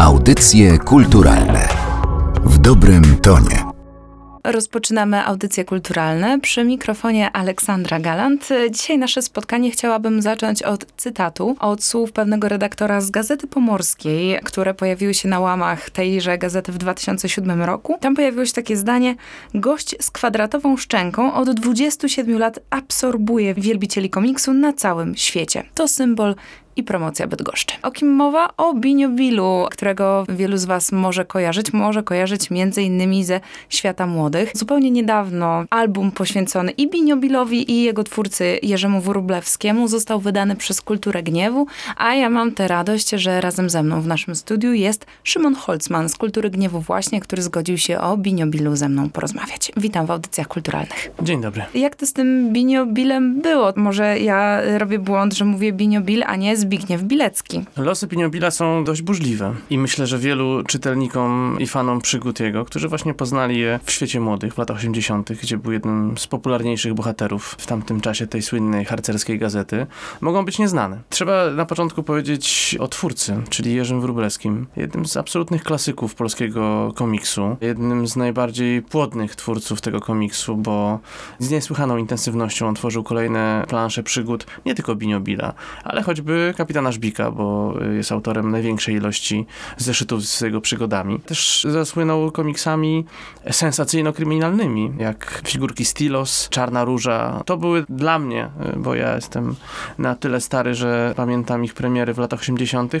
Audycje kulturalne w dobrym tonie. Rozpoczynamy audycje kulturalne. Przy mikrofonie Aleksandra Galant. Dzisiaj nasze spotkanie chciałabym zacząć od cytatu, od słów pewnego redaktora z Gazety Pomorskiej, które pojawiły się na łamach tejże gazety w 2007 roku. Tam pojawiło się takie zdanie: Gość z kwadratową szczęką od 27 lat absorbuje wielbicieli komiksu na całym świecie. To symbol i promocja Bydgoszczy. O kim mowa? O Binio Bilu, którego wielu z Was może kojarzyć. Może kojarzyć między innymi ze Świata Młodych. Zupełnie niedawno album poświęcony i Binio Bilowi i jego twórcy Jerzemu Wróblewskiemu został wydany przez Kulturę Gniewu, a ja mam tę radość, że razem ze mną w naszym studiu jest Szymon Holzman z Kultury Gniewu właśnie, który zgodził się o Binio Bilu ze mną porozmawiać. Witam w audycjach kulturalnych. Dzień dobry. Jak to z tym Binio Bilem było? Może ja robię błąd, że mówię Binio Bil, a nie Zbigniew Bilecki. Losy Piniobila są dość burzliwe i myślę, że wielu czytelnikom i fanom przygód jego, którzy właśnie poznali je w świecie młodych w latach 80., gdzie był jednym z popularniejszych bohaterów w tamtym czasie tej słynnej harcerskiej gazety, mogą być nieznane. Trzeba na początku powiedzieć o twórcy, czyli Jerzym Wróblewskim, jednym z absolutnych klasyków polskiego komiksu, jednym z najbardziej płodnych twórców tego komiksu, bo z niesłychaną intensywnością on tworzył kolejne plansze przygód, nie tylko Biniobila, ale choćby kapitana Żbika, bo jest autorem największej ilości zeszytów z jego przygodami. Też zasłynął komiksami sensacyjno-kryminalnymi, jak figurki Stilos, Czarna Róża. To były dla mnie, bo ja jestem na tyle stary, że pamiętam ich premiery w latach 80.,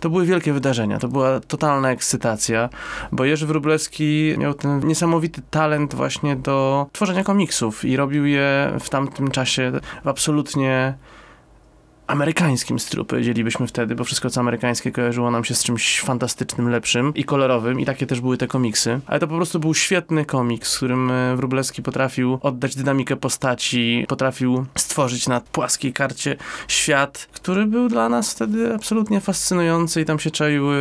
to były wielkie wydarzenia. To była totalna ekscytacja, bo Jerzy Wróblewski miał ten niesamowity talent właśnie do tworzenia komiksów i robił je w tamtym czasie w absolutnie amerykańskim stylu, powiedzielibyśmy wtedy, bo wszystko co amerykańskie kojarzyło nam się z czymś fantastycznym, lepszym i kolorowym i takie też były te komiksy. Ale to po prostu był świetny komiks, w którym e, Wróblewski potrafił oddać dynamikę postaci, potrafił stworzyć na płaskiej karcie świat, który był dla nas wtedy absolutnie fascynujący i tam się czaiły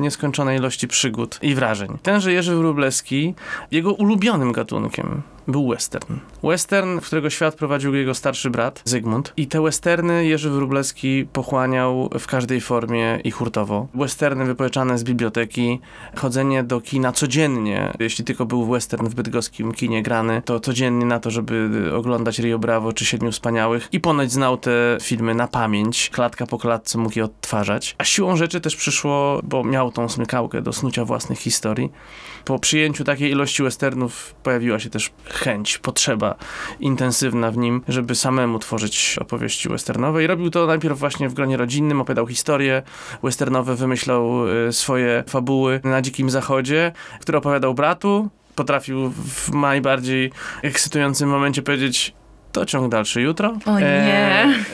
nieskończone ilości przygód i wrażeń. Tenże Jerzy Wróblewski, jego ulubionym gatunkiem był western. Western, w którego świat prowadził jego starszy brat, Zygmunt. I te westerny Jerzy Wróblewski pochłaniał w każdej formie i hurtowo. Westerny wypożyczane z biblioteki, chodzenie do kina codziennie. Jeśli tylko był western w bydgoskim kinie grany, to codziennie na to, żeby oglądać Rio Bravo czy Siedmiu Wspaniałych. I ponoć znał te filmy na pamięć. Klatka po klatce mógł je odtwarzać. A siłą rzeczy też przyszło, bo miał tą smykałkę do snucia własnych historii. Po przyjęciu takiej ilości westernów pojawiła się też chęć, potrzeba intensywna w nim, żeby samemu tworzyć opowieści westernowe i robił to najpierw właśnie w gronie rodzinnym, opowiadał historie westernowe, wymyślał y, swoje fabuły na Dzikim Zachodzie, które opowiadał bratu, potrafił w najbardziej ekscytującym momencie powiedzieć to ciąg dalszy jutro. O nie.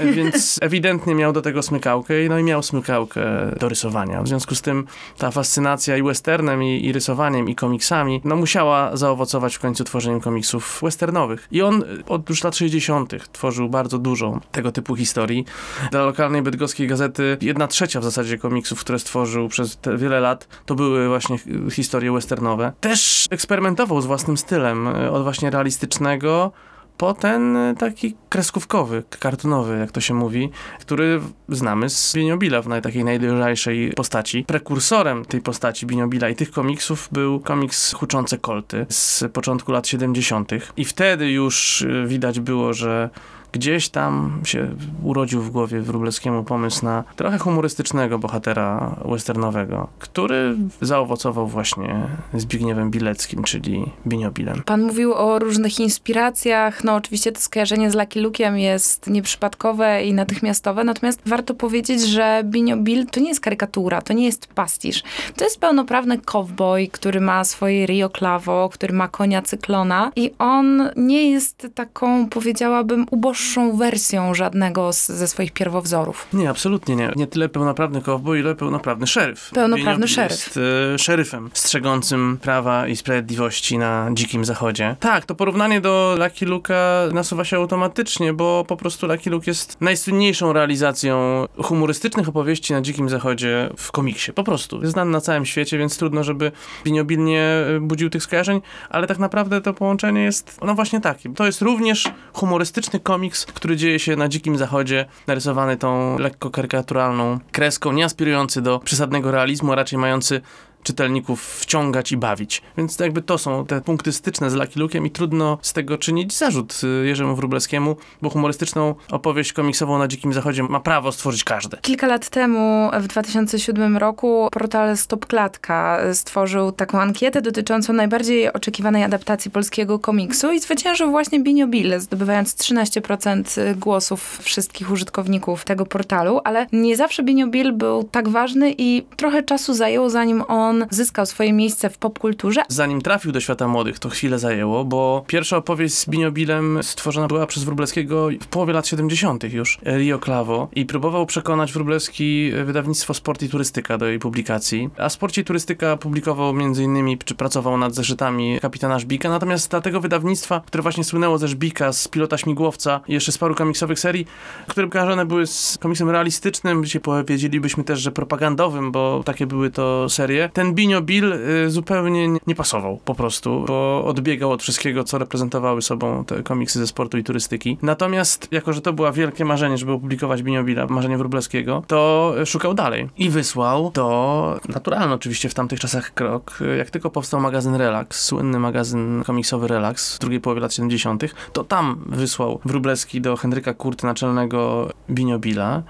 E, więc ewidentnie miał do tego smykałkę, no i miał smykałkę do rysowania. W związku z tym ta fascynacja i westernem, i, i rysowaniem, i komiksami, no musiała zaowocować w końcu tworzeniem komiksów westernowych. I on od już lat 60. tworzył bardzo dużo tego typu historii. Dla lokalnej bydgoskiej gazety jedna trzecia w zasadzie komiksów, które stworzył przez wiele lat, to były właśnie historie westernowe. Też eksperymentował z własnym stylem, e, od właśnie realistycznego po ten e, taki kreskówkowy, kartonowy, jak to się mówi, który znamy z Biniobila w takiej najdojrzejszej postaci. Prekursorem tej postaci Biniobila i tych komiksów był komiks Huczące Kolty z początku lat 70. I wtedy już e, widać było, że gdzieś tam się urodził w głowie Wróblewskiemu pomysł na trochę humorystycznego bohatera westernowego, który zaowocował właśnie Zbigniewem Bileckim, czyli Biniobilem. Pan mówił o różnych inspiracjach. No oczywiście to skojarzenie z Lucky Luke'iem jest nieprzypadkowe i natychmiastowe, natomiast warto powiedzieć, że Biniobil to nie jest karykatura, to nie jest pastisz. To jest pełnoprawny cowboy, który ma swoje Rio Clavo, który ma konia cyklona i on nie jest taką, powiedziałabym, uboższą wersją żadnego z, ze swoich pierwowzorów. Nie, absolutnie nie. Nie tyle pełnoprawny kowboj, ile pełnoprawny szeryf. Pełnoprawny szeryf. Jest e, szeryfem, strzegącym prawa i sprawiedliwości na dzikim zachodzie. Tak, to porównanie do Lucky Luke'a nasuwa się automatycznie, bo po prostu Lucky Luke jest najsłynniejszą realizacją humorystycznych opowieści na dzikim zachodzie w komiksie. Po prostu. Jest znany na całym świecie, więc trudno, żeby biniobilnie e, budził tych skojarzeń, ale tak naprawdę to połączenie jest no właśnie takim. To jest również humorystyczny komiks komiks, który dzieje się na dzikim zachodzie, narysowany tą lekko karykaturalną kreską, nie aspirujący do przesadnego realizmu, a raczej mający czytelników wciągać i bawić. Więc jakby to są te punkty styczne z Lucky Luke'em i trudno z tego czynić zarzut y, Jerzemu Wróblewskiemu, bo humorystyczną opowieść komiksową na Dzikim Zachodzie ma prawo stworzyć każdy. Kilka lat temu, w 2007 roku, portal Stop Klatka stworzył taką ankietę dotyczącą najbardziej oczekiwanej adaptacji polskiego komiksu i zwyciężył właśnie Binio Bill, zdobywając 13% głosów wszystkich użytkowników tego portalu, ale nie zawsze Binio Bill był tak ważny i trochę czasu zajęło, zanim on zyskał swoje miejsce w popkulturze. Zanim trafił do świata młodych, to chwilę zajęło, bo pierwsza opowieść z Biniobilem stworzona była przez Wróblewskiego w połowie lat 70. już, Rio Clavo, i próbował przekonać Wróblewski wydawnictwo Sport i Turystyka do jej publikacji. A Sport i Turystyka publikował m.in. czy pracował nad zeszytami kapitana Żbika, natomiast dla tego wydawnictwa, które właśnie słynęło ze Żbika, z pilota śmigłowca i jeszcze z paru komiksowych serii, które kojarzone były z komiksem realistycznym, dzisiaj powiedzielibyśmy też, że propagandowym, bo takie były to serie. Ten Binio Bill y, zupełnie nie pasował po prostu, bo odbiegał od wszystkiego, co reprezentowały sobą te komiksy ze sportu i turystyki. Natomiast, jako że to było wielkie marzenie, żeby opublikować Binio Billa, marzenie Wróblewskiego, to szukał dalej i wysłał to naturalny oczywiście w tamtych czasach krok. Jak tylko powstał magazyn Relax, słynny magazyn komiksowy Relax w drugiej połowie lat 70., to tam wysłał Wróblewski do Henryka Kurty, naczelnego Binio Billa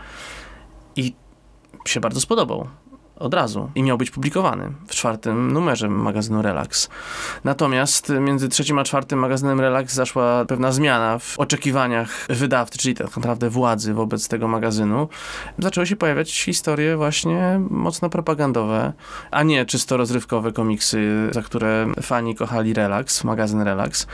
i się bardzo spodobał od razu i miał być publikowany w czwartym numerze magazynu Relax. Natomiast między trzecim a czwartym magazynem Relax zaszła pewna zmiana w oczekiwaniach wydawcy, czyli tak naprawdę władzy wobec tego magazynu. Zaczęły się pojawiać historie właśnie mocno propagandowe, a nie czysto rozrywkowe komiksy, za które fani kochali Relax, magazyn Relax.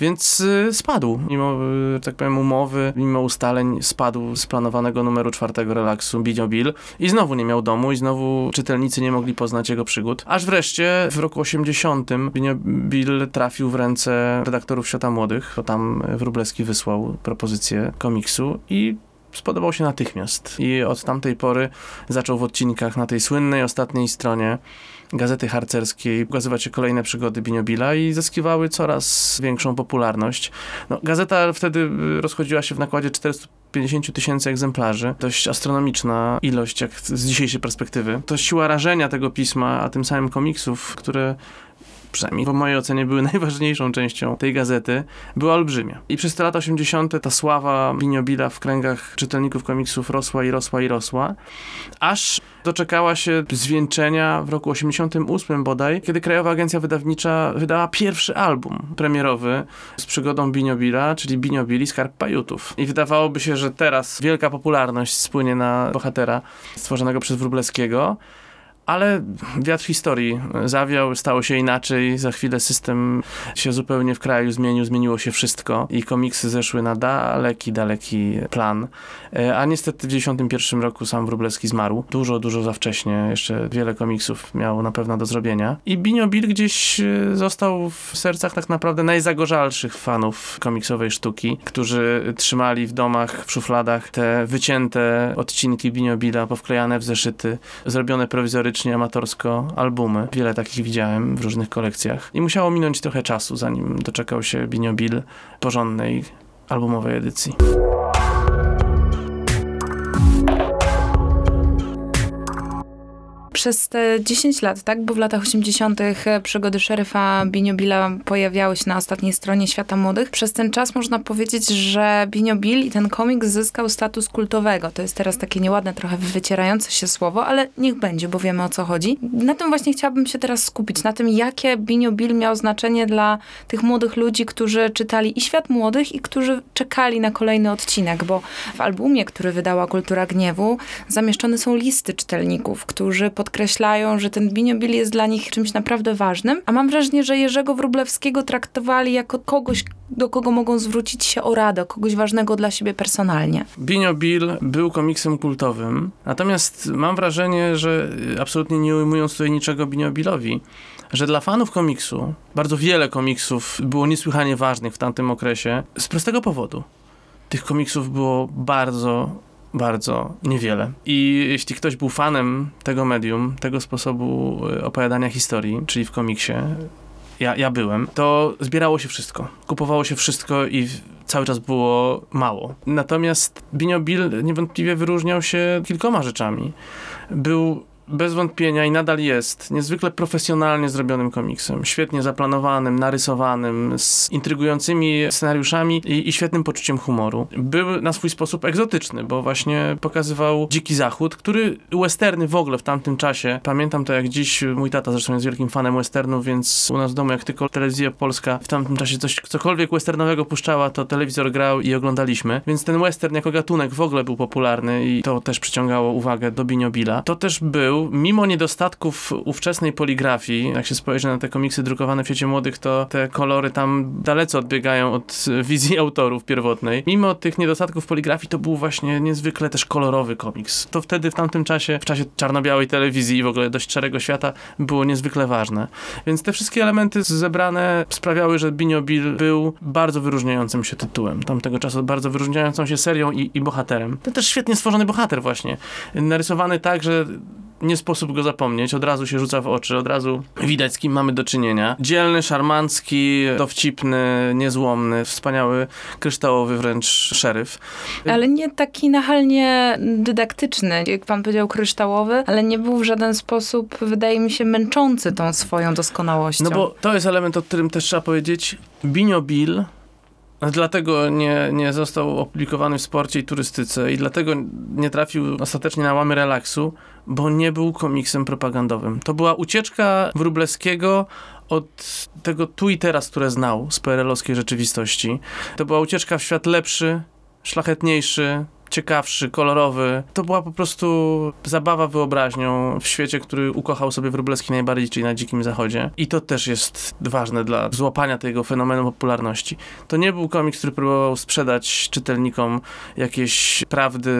Więc y, spadł, mimo, y, tak powiem, umowy, mimo ustaleń, spadł z planowanego numeru czwartego Relaxu Bidio Bill i znowu nie miał domu i znowu czytelnicy nie mogli poznać jego przygód. Aż wreszcie w roku 80 Bill trafił w ręce redaktorów Świata Młodych, to tam Wróblewski wysłał propozycję komiksu i spodobał się natychmiast. I od tamtej pory zaczął w odcinkach na tej słynnej ostatniej stronie gazety harcerskiej ukazywać się kolejne przygody Biniobila i zyskiwały coraz większą popularność. No, gazeta wtedy rozchodziła się w nakładzie 450 tysięcy egzemplarzy. Dość astronomiczna ilość, jak z dzisiejszej perspektywy. To siła rażenia tego pisma, a tym samym komiksów, które przynajmniej w mojej ocenie były najważniejszą częścią tej gazety, była olbrzymia. I przez te lata 80. ta sława Biniobila w kręgach czytelników komiksów rosła i rosła i rosła, aż doczekała się zwieńczenia w roku 88 bodaj, kiedy Krajowa Agencja Wydawnicza wydała pierwszy album premierowy z przygodą Biniobila, czyli Biniobili Skarb Pajutów. I wydawałoby się, że teraz wielka popularność spłynie na bohatera stworzonego przez Wróblewskiego, ale wiatr historii zawiał, stało się inaczej. Za chwilę system się zupełnie w kraju zmienił, zmieniło się wszystko i komiksy zeszły na daleki, daleki plan. E, a niestety w 1991 roku sam Wróblewski zmarł. Dużo, dużo za wcześnie. Jeszcze wiele komiksów miał na pewno do zrobienia. I Binio Bill gdzieś e, został w sercach tak naprawdę najzagorzalszych fanów komiksowej sztuki, którzy trzymali w domach, w szufladach te wycięte odcinki Binio Billa, powklejane w zeszyty, zrobione prowizorycznie amatorsko albumy. Wiele takich widziałem w różnych kolekcjach. I musiało minąć trochę czasu, zanim doczekał się Binio Bill porządnej albumowej edycji. Przez te 10 lat, tak? Bo w latach 80. przygody szeryfa Biniobila pojawiały się na ostatniej stronie Świata Młodych. Przez ten czas można powiedzieć, że Biniobil i ten komiks zyskał status kultowego. To jest teraz takie nieładne, trochę wycierające się słowo, ale niech będzie, bo wiemy o co chodzi. Na tym właśnie chciałabym się teraz skupić, na tym, jakie Biniobil miał znaczenie dla tych młodych ludzi, którzy czytali i Świat Młodych, i którzy czekali na kolejny odcinek, bo w albumie, który wydała Kultura Gniewu, zamieszczone są listy czytelników, którzy podkreślają, że ten Biniobil jest dla nich czymś naprawdę ważnym, a mam wrażenie, że Jerzego Wróblewskiego traktowali jako kogoś, do kogo mogą zwrócić się o radę, kogoś ważnego dla siebie personalnie. Binio Bill był komiksem kultowym, natomiast mam wrażenie, że absolutnie nie ujmując tutaj niczego Binio Billowi, że dla fanów komiksu bardzo wiele komiksów było niesłychanie ważnych w tamtym okresie z prostego powodu. Tych komiksów było bardzo bardzo niewiele. I jeśli ktoś był fanem tego medium, tego sposobu opowiadania historii, czyli w komiksie, ja, ja byłem, to zbierało się wszystko. Kupowało się wszystko i cały czas było mało. Natomiast Binio Bill niewątpliwie wyróżniał się kilkoma rzeczami. Był bez wątpienia i nadal jest niezwykle profesjonalnie zrobionym komiksem. Świetnie zaplanowanym, narysowanym, z intrygującymi scenariuszami i, i, świetnym poczuciem humoru. Był na swój sposób egzotyczny, bo właśnie pokazywał dziki zachód, który westerny w ogóle w tamtym czasie, pamiętam to jak dziś, mój tata zresztą jest wielkim fanem westernów, więc u nas w domu jak tylko telewizja polska w tamtym czasie coś, cokolwiek westernowego puszczała, to telewizor grał i oglądaliśmy. Więc ten western jako gatunek w ogóle był popularny i to też przyciągało uwagę do Biniobila. To też był mimo niedostatków ówczesnej poligrafii, jak się spojrzy na te komiksy drukowane w świecie młodych, to te kolory tam dalece odbiegają od wizji autorów pierwotnej. Mimo tych niedostatków poligrafii, to był właśnie niezwykle też kolorowy komiks. To wtedy, w tamtym czasie, w czasie czarno-białej telewizji i w ogóle dość szarego świata, było niezwykle ważne. Więc te wszystkie elementy zebrane sprawiały, że Binio Bill był bardzo wyróżniającym się tytułem. Tamtego czasu bardzo wyróżniającą się serią i, i bohaterem. To też świetnie stworzony bohater właśnie. Narysowany tak, że nie sposób go zapomnieć, od razu się rzuca w oczy, od razu widać z kim mamy do czynienia. Dzielny, szarmancki, dowcipny, niezłomny, wspaniały, kryształowy wręcz szeryf. Ale nie taki nachalnie dydaktyczny, jak pan powiedział, kryształowy, ale nie był w żaden sposób, wydaje mi się, męczący tą swoją doskonałością. No bo to jest element, o którym też trzeba powiedzieć. Binio Bill Dlatego nie, nie został opublikowany w sporcie i turystyce i dlatego nie trafił ostatecznie na łamy relaksu, bo nie był komiksem propagandowym. To była ucieczka Wróblewskiego od tego tu i teraz, które znał z PRL-owskiej rzeczywistości. To była ucieczka w świat lepszy, szlachetniejszy, ciekawszy, kolorowy. To była po prostu zabawa wyobraźnią w świecie, który ukochał sobie Wróblewski najbardziej, czyli na Dzikim Zachodzie. I to też jest ważne dla złapania tego fenomenu popularności. To nie był komiks, który próbował sprzedać czytelnikom jakieś prawdy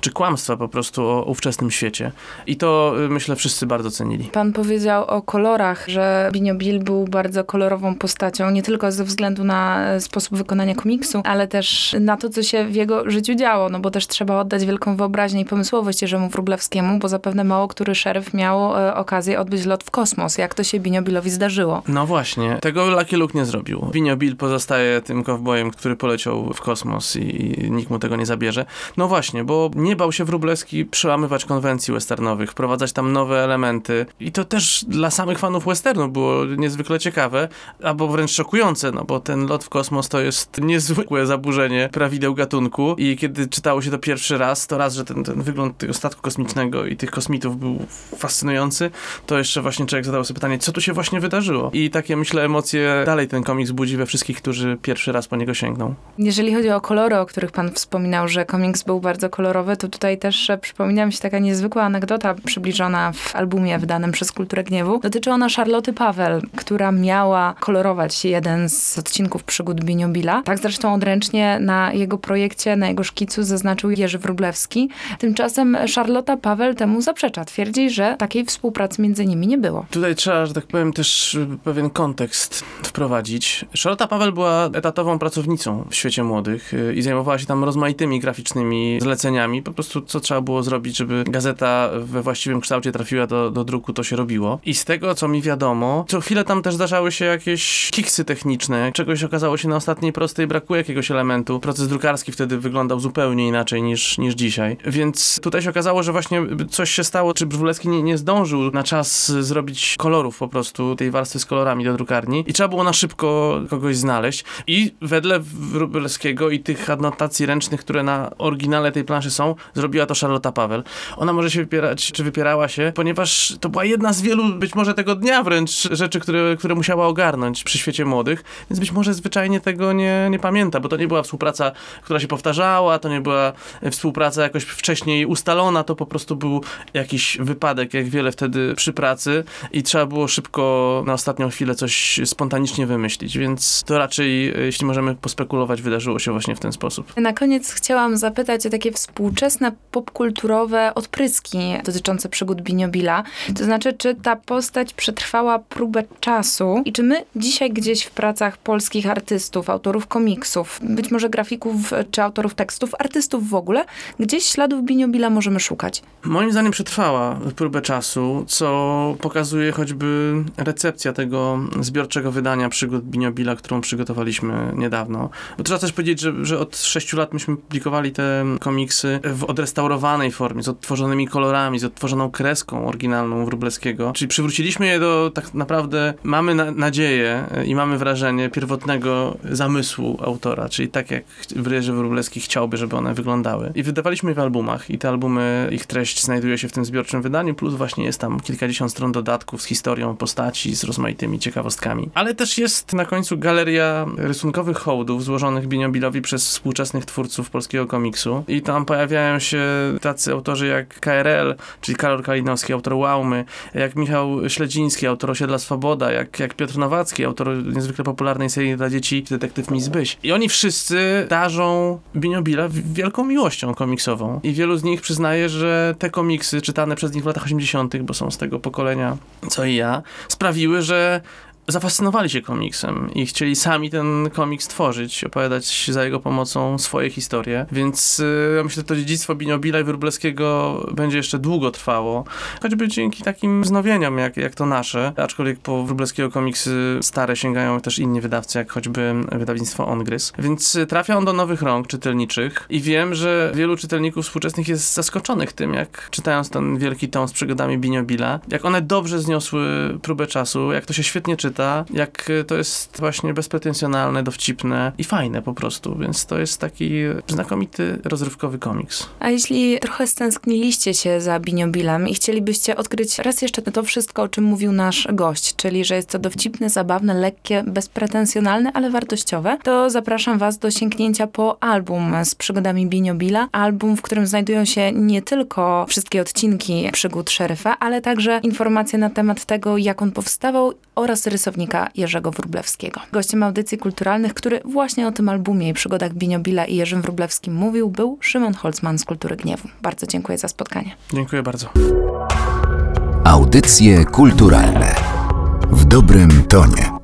czy kłamstwa po prostu o ówczesnym świecie. I to y, myślę wszyscy bardzo cenili. Pan powiedział o kolorach, że Binio Bill był bardzo kolorową postacią, nie tylko ze względu na e, sposób wykonania komiksu, ale też na to, co się w jego życiu działo, no bo też trzeba oddać wielką wyobraźnię i pomysłowość Jerzemu Wróblewskiemu, bo zapewne mało który szeryf miał e, okazję odbyć lot w kosmos. Jak to się Biniobilowi zdarzyło? No właśnie, tego Lucky Luke nie zrobił. Biniobil pozostaje tym kowbojem, który poleciał w kosmos i, i nikt mu tego nie zabierze. No właśnie, bo nie bał się Wróblewski przełamywać konwencji westernowych, wprowadzać tam nowe elementy i to też dla samych fanów westernu było niezwykle ciekawe, albo wręcz szokujące, no bo ten lot w kosmos to jest niezwykłe zaburzenie prawideł gatunku i kiedy czytało się się to pierwszy raz, to raz, że ten, ten wygląd tego statku kosmicznego i tych kosmitów był fascynujący, to jeszcze właśnie człowiek zadał sobie pytanie, co tu się właśnie wydarzyło? I takie, myślę, emocje dalej ten komiks budzi we wszystkich, którzy pierwszy raz po niego sięgną. Jeżeli chodzi o kolory, o których pan wspominał, że komiks był bardzo kolorowy, to tutaj też przypomina mi się taka niezwykła anegdota przybliżona w albumie wydanym przez Kulturę Gniewu. Dotyczy ona Charloty Paweł, która miała kolorować jeden z odcinków przygód Biniobila. Tak zresztą odręcznie na jego projekcie, na jego szkicu zaznaczył zaznaczył Jerzy Wróblewski. Tymczasem Charlotta Paweł temu zaprzecza. Twierdzi, że takiej współpracy między nimi nie było. Tutaj trzeba, że tak powiem, też pewien kontekst wprowadzić. Charlotta Paweł była etatową pracownicą w świecie młodych y, i zajmowała się tam rozmaitymi graficznymi zleceniami. Po prostu co trzeba było zrobić, żeby gazeta we właściwym kształcie trafiła do, do druku, to się robiło. I z tego, co mi wiadomo, co chwilę tam też zdarzały się jakieś kiksy techniczne. Czegoś okazało się na ostatniej prostej, brakuje jakiegoś elementu. Proces drukarski wtedy wyglądał zupełnie inaczej inaczej niż, niż dzisiaj. Więc tutaj się okazało, że właśnie coś się stało, czy Brwulewski nie, nie zdążył na czas zrobić kolorów po prostu, tej warstwy z kolorami do drukarni i trzeba było na szybko kogoś znaleźć. I wedle Wróblewskiego i tych adnotacji ręcznych, które na oryginale tej planszy są, zrobiła to Charlotta Paweł. Ona może się wypierać, czy wypierała się, ponieważ to była jedna z wielu, być może tego dnia wręcz, rzeczy, które, które musiała ogarnąć przy świecie młodych, więc być może zwyczajnie tego nie, nie pamięta, bo to nie była współpraca, która się powtarzała, to nie była współpraca jakoś wcześniej ustalona, to po prostu był jakiś wypadek, jak wiele wtedy przy pracy i trzeba było szybko na ostatnią chwilę coś spontanicznie wymyślić, więc to raczej, jeśli możemy pospekulować, wydarzyło się właśnie w ten sposób. Na koniec chciałam zapytać o takie współczesne popkulturowe odpryski dotyczące przygód Biniobila. To znaczy, czy ta postać przetrwała próbę czasu i czy my dzisiaj gdzieś w pracach polskich artystów, autorów komiksów, być może grafików czy autorów tekstów, artystów w ogóle, gdzieś śladów Biniobila możemy szukać? Moim zdaniem przetrwała próbę czasu, co pokazuje choćby recepcja tego zbiorczego wydania przygód Biniobila, którą przygotowaliśmy niedawno. Bo trzeba też powiedzieć, że, że od sześciu lat myśmy publikowali te komiksy w odrestaurowanej formie, z odtworzonymi kolorami, z odtworzoną kreską oryginalną Wróblewskiego. Czyli przywróciliśmy je do tak naprawdę, mamy na, nadzieję i mamy wrażenie pierwotnego zamysłu autora, czyli tak jak Jerzy Wróblewski chciałby, żeby one wyglądały. I wydawaliśmy je w albumach i te albumy, ich treść znajduje się w tym zbiorczym wydaniu, plus właśnie jest tam kilkadziesiąt stron dodatków z historią postaci, z rozmaitymi ciekawostkami. Ale też jest na końcu galeria rysunkowych hołdów złożonych Biniobilowi przez współczesnych twórców polskiego komiksu i tam pojawiają się tacy autorzy jak KRL, czyli Karol Kalinowski, autor Łaumy, jak Michał Śledziński, autor Osiedla Swoboda, jak, jak Piotr Nowacki, autor niezwykle popularnej serii dla dzieci Detektyw Miss Byś. I oni wszyscy darzą Biniobila wielką miłością komiksową. I wielu z nich przyznaje, że te komiksy czytane przez nich w latach 80., bo są z tego pokolenia, co i ja, sprawiły, że zafascynowali się komiksem i chcieli sami ten komiks tworzyć, opowiadać za jego pomocą swoje historie, więc y, ja myślę, że to dziedzictwo Biniobila i Wróblewskiego będzie jeszcze długo trwało, choćby dzięki takim wznowieniom, jak, jak to nasze, aczkolwiek po Wróblewskiego komiksy stare sięgają też inni wydawcy, jak choćby wydawnictwo Ongryz, więc y, trafia on do nowych rąk czytelniczych i wiem, że wielu czytelników współczesnych jest zaskoczonych tym, jak czytając ten wielki tom z przygodami Biniobila, jak one dobrze zniosły próbę czasu, jak to się świetnie czyta, jak to jest właśnie bezpretensjonalne, dowcipne i fajne po prostu, więc to jest taki znakomity, rozrywkowy komiks. A jeśli trochę stęskniliście się za Biniobilem i chcielibyście odkryć raz jeszcze to wszystko, o czym mówił nasz gość, czyli że jest to dowcipne, zabawne, lekkie, bezpretensjonalne, ale wartościowe, to zapraszam was do sięgnięcia po album z przygodami Biniobila. Album, w którym znajdują się nie tylko wszystkie odcinki przygód szeryfa, ale także informacje na temat tego, jak on powstawał oraz rysownika Jerzego Wróblewskiego. Gościem audycji kulturalnych, który właśnie o tym albumie i przygodach Biniobila i Jerzym Wróblewskim mówił, był Szymon Holzman z Kultury Gniewu. Bardzo dziękuję za spotkanie. Dziękuję bardzo. Audycje kulturalne w dobrym tonie.